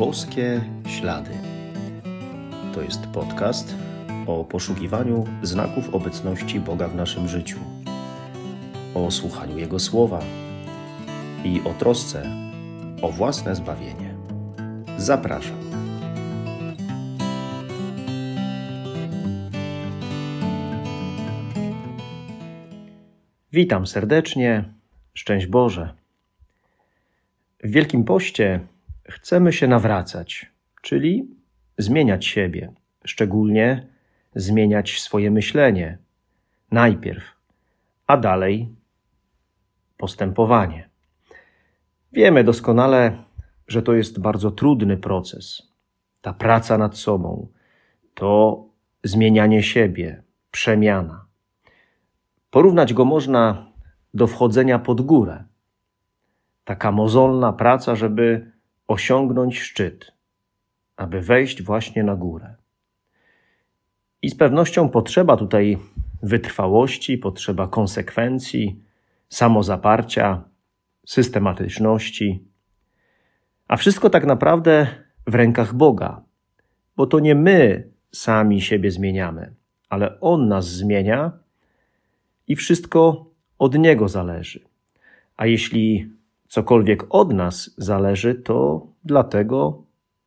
Boskie Ślady. To jest podcast o poszukiwaniu znaków obecności Boga w naszym życiu, o słuchaniu Jego słowa i o trosce o własne zbawienie. Zapraszam. Witam serdecznie. Szczęść Boże. W Wielkim Poście chcemy się nawracać, czyli zmieniać siebie, szczególnie zmieniać swoje myślenie najpierw, a dalej postępowanie. Wiemy doskonale, że to jest bardzo trudny proces. Ta praca nad sobą to zmienianie siebie, przemiana. Porównać go można do wchodzenia pod górę. Taka mozolna praca, żeby osiągnąć szczyt, aby wejść właśnie na górę. I z pewnością potrzeba tutaj wytrwałości, potrzeba konsekwencji, samozaparcia, systematyczności. A wszystko tak naprawdę w rękach Boga, bo to nie my sami siebie zmieniamy, ale On nas zmienia i wszystko od Niego zależy. A jeśli cokolwiek od nas zależy, to dlatego,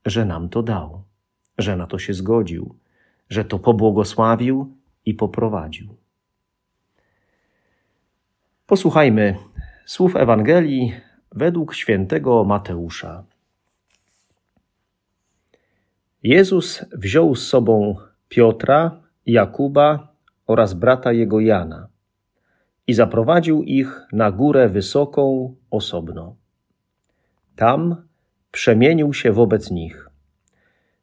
że nam to dał, że na to się zgodził, że to pobłogosławił i poprowadził. Posłuchajmy słów Ewangelii według świętego Mateusza. Jezus wziął z sobą Piotra, Jakuba oraz brata jego Jana i zaprowadził ich na górę wysoką osobno. Tam przemienił się wobec nich.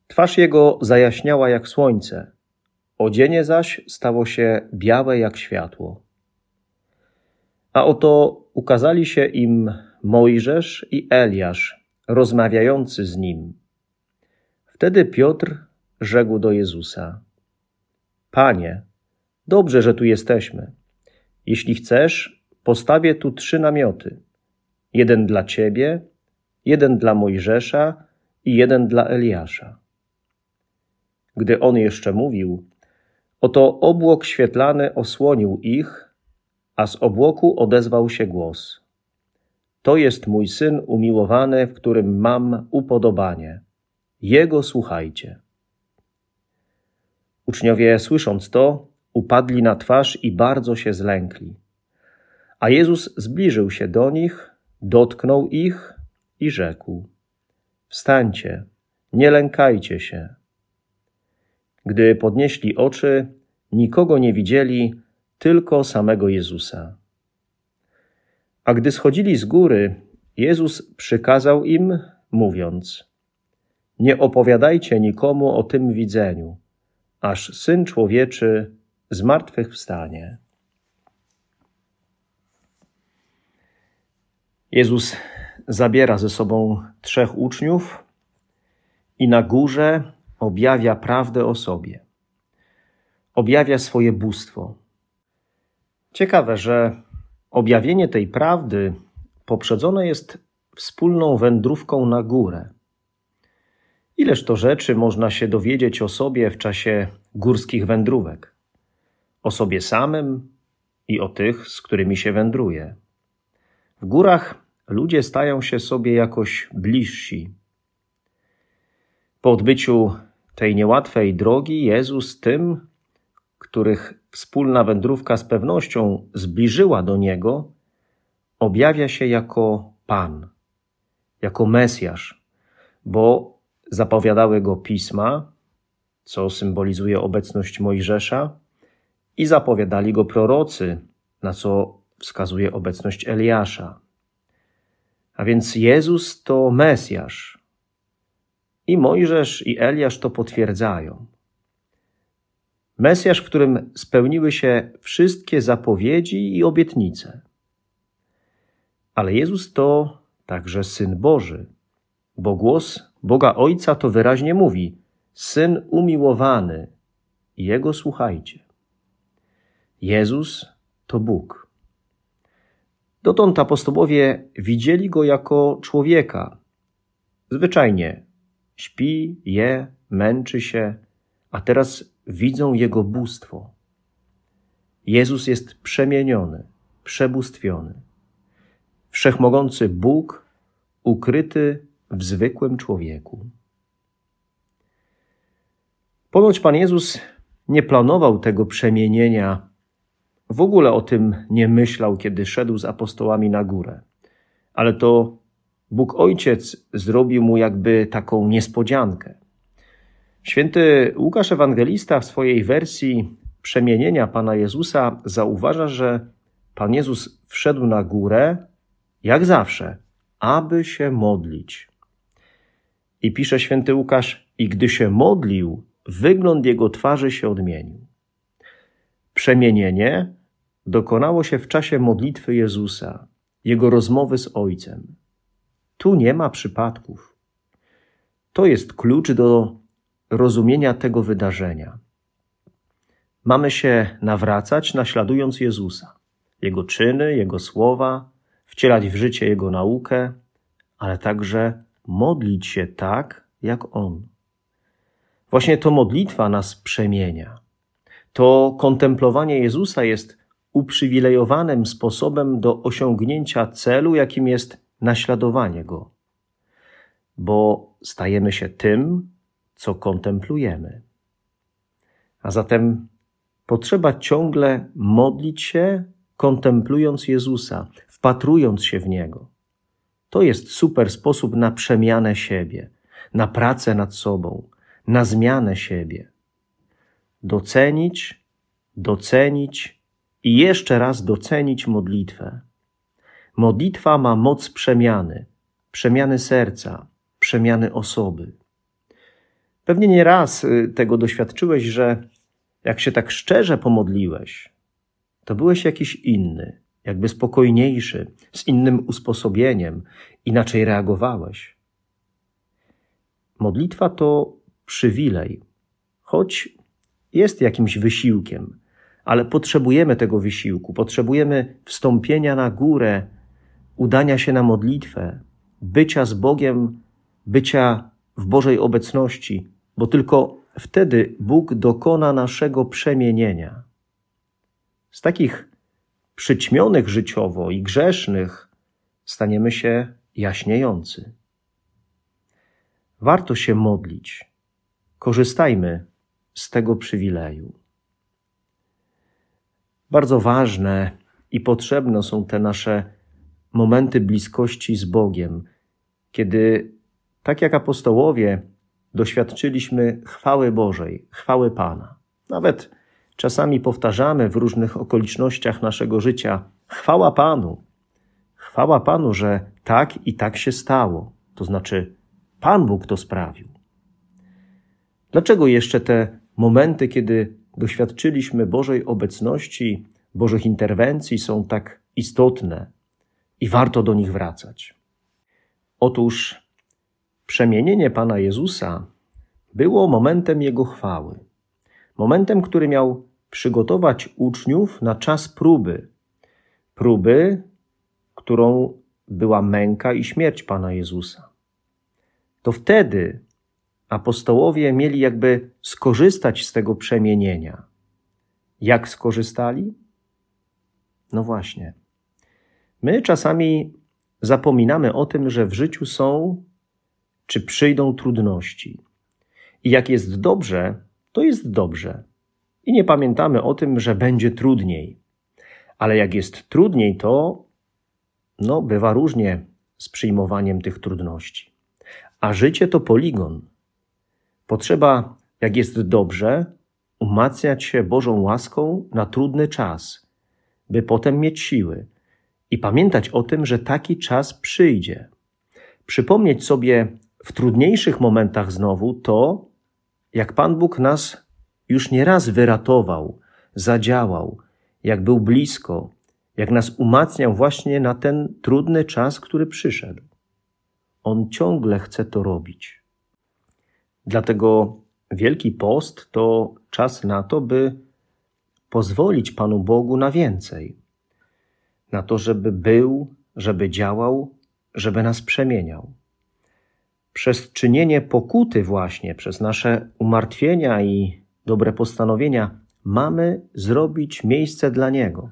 Twarz jego zajaśniała jak słońce, odzienie zaś stało się białe jak światło. A oto ukazali się im Mojżesz i Eliasz, rozmawiający z nim. Wtedy Piotr rzekł do Jezusa: Panie, dobrze, że tu jesteśmy. Jeśli chcesz, postawię tu trzy namioty: jeden dla ciebie, jeden dla Mojżesza i jeden dla Eliasza. Gdy on jeszcze mówił, oto obłok świetlany osłonił ich, a z obłoku odezwał się głos: To jest mój syn umiłowany, w którym mam upodobanie. Jego słuchajcie. Uczniowie, słysząc to, upadli na twarz i bardzo się zlękli. A Jezus zbliżył się do nich, dotknął ich i rzekł: Wstańcie, nie lękajcie się. Gdy podnieśli oczy, nikogo nie widzieli, tylko samego Jezusa. A gdy schodzili z góry, Jezus przykazał im, mówiąc: Nie opowiadajcie nikomu o tym widzeniu, aż syn człowieczy zmartwychwstanie. Jezus zabiera ze sobą trzech uczniów i na górze objawia prawdę o sobie. Objawia swoje bóstwo. Ciekawe, że objawienie tej prawdy poprzedzone jest wspólną wędrówką na górę. Ileż to rzeczy można się dowiedzieć o sobie w czasie górskich wędrówek? O sobie samym i o tych, z którymi się wędruje. W górach ludzie stają się sobie jakoś bliżsi. Po odbyciu tej niełatwej drogi Jezus tym, których wspólna wędrówka z pewnością zbliżyła do Niego, objawia się jako Pan, jako Mesjasz, bo zapowiadały go pisma, co symbolizuje obecność Mojżesza, i zapowiadali go prorocy, na co wskazuje obecność Eliasza. A więc Jezus to Mesjasz. I Mojżesz i Eliasz to potwierdzają. Mesjasz, w którym spełniły się wszystkie zapowiedzi i obietnice. Ale Jezus to także Syn Boży, bo głos Boga Ojca to wyraźnie mówi: Syn umiłowany, Jego słuchajcie. Jezus to Bóg. Dotąd apostołowie widzieli go jako człowieka, zwyczajnie Śpi, je, męczy się, a teraz widzą Jego bóstwo. Jezus jest przemieniony, przebóstwiony. Wszechmogący Bóg ukryty w zwykłym człowieku. Ponoć Pan Jezus nie planował tego przemienienia, w ogóle o tym nie myślał, kiedy szedł z apostołami na górę. Ale to Bóg Ojciec zrobił mu jakby taką niespodziankę. Święty Łukasz Ewangelista w swojej wersji przemienienia Pana Jezusa zauważa, że Pan Jezus wszedł na górę, jak zawsze, aby się modlić. I pisze święty Łukasz, i gdy się modlił, wygląd jego twarzy się odmienił. Przemienienie dokonało się w czasie modlitwy Jezusa, jego rozmowy z Ojcem. Tu nie ma przypadków. To jest klucz do rozumienia tego wydarzenia. Mamy się nawracać, naśladując Jezusa, Jego czyny, Jego słowa, wcielać w życie Jego naukę, ale także modlić się tak, jak On. Właśnie to modlitwa nas przemienia. To kontemplowanie Jezusa jest uprzywilejowanym sposobem do osiągnięcia celu, jakim jest naśladowanie Go, bo stajemy się tym, co kontemplujemy. A zatem potrzeba ciągle modlić się, kontemplując Jezusa, wpatrując się w Niego. To jest super sposób na przemianę siebie, na pracę nad sobą, na zmianę siebie. Docenić, docenić i jeszcze raz docenić modlitwę. Modlitwa ma moc przemiany, przemiany serca, przemiany osoby. Pewnie nie raz y, tego doświadczyłeś, że jak się tak szczerze pomodliłeś, to byłeś jakiś inny, jakby spokojniejszy, z innym usposobieniem, inaczej reagowałeś. Modlitwa to przywilej, choć jest jakimś wysiłkiem, ale potrzebujemy tego wysiłku, potrzebujemy wstąpienia na górę, udania się na modlitwę, bycia z Bogiem, bycia w Bożej obecności, bo tylko wtedy Bóg dokona naszego przemienienia. Z takich przyćmionych życiowo i grzesznych staniemy się jaśniejący. Warto się modlić. Korzystajmy z tego przywileju. Bardzo ważne i potrzebne są te nasze momenty bliskości z Bogiem, kiedy, tak jak apostołowie, doświadczyliśmy chwały Bożej, chwały Pana. Nawet czasami powtarzamy w różnych okolicznościach naszego życia: chwała Panu. Chwała Panu, że tak i tak się stało. To znaczy, Pan Bóg to sprawił. Dlaczego jeszcze te momenty, kiedy doświadczyliśmy Bożej obecności, Bożych interwencji, są tak istotne i warto do nich wracać? Otóż Przemienienie Pana Jezusa było momentem Jego chwały, momentem, który miał przygotować uczniów na czas próby, próby, którą była męka i śmierć Pana Jezusa. To wtedy apostołowie mieli jakby skorzystać z tego przemienienia. Jak skorzystali? No właśnie. My czasami zapominamy o tym, że w życiu są czy przyjdą trudności. I jak jest dobrze, to jest dobrze. I nie pamiętamy o tym, że będzie trudniej. Ale jak jest trudniej, to no, bywa różnie z przyjmowaniem tych trudności. A życie to poligon. Potrzeba, jak jest dobrze, umacniać się Bożą łaską na trudny czas, by potem mieć siły i pamiętać o tym, że taki czas przyjdzie. Przypomnieć sobie w trudniejszych momentach znowu to, jak Pan Bóg nas już nieraz wyratował, zadziałał, jak był blisko, jak nas umacniał właśnie na ten trudny czas, który przyszedł. On ciągle chce to robić. Dlatego Wielki Post to czas na to, by pozwolić Panu Bogu na więcej. Na to, żeby był, żeby działał, żeby nas przemieniał. przez czynienie pokuty, właśnie przez nasze umartwienia i dobre postanowienia, mamy zrobić miejsce dla Niego.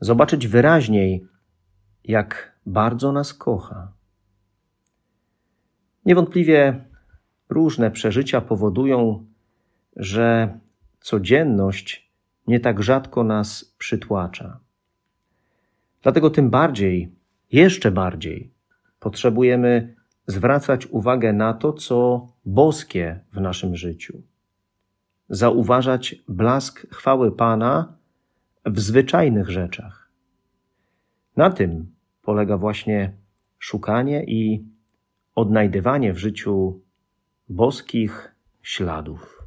Zobaczyć wyraźniej, jak bardzo nas kocha. Niewątpliwie różne przeżycia powodują, że codzienność nie tak rzadko nas przytłacza. Dlatego tym bardziej, jeszcze bardziej, potrzebujemy zwracać uwagę na to, co boskie w naszym życiu. Zauważać blask chwały Pana w zwyczajnych rzeczach. Na tym polega właśnie szukanie i odnajdywanie w życiu boskich śladów.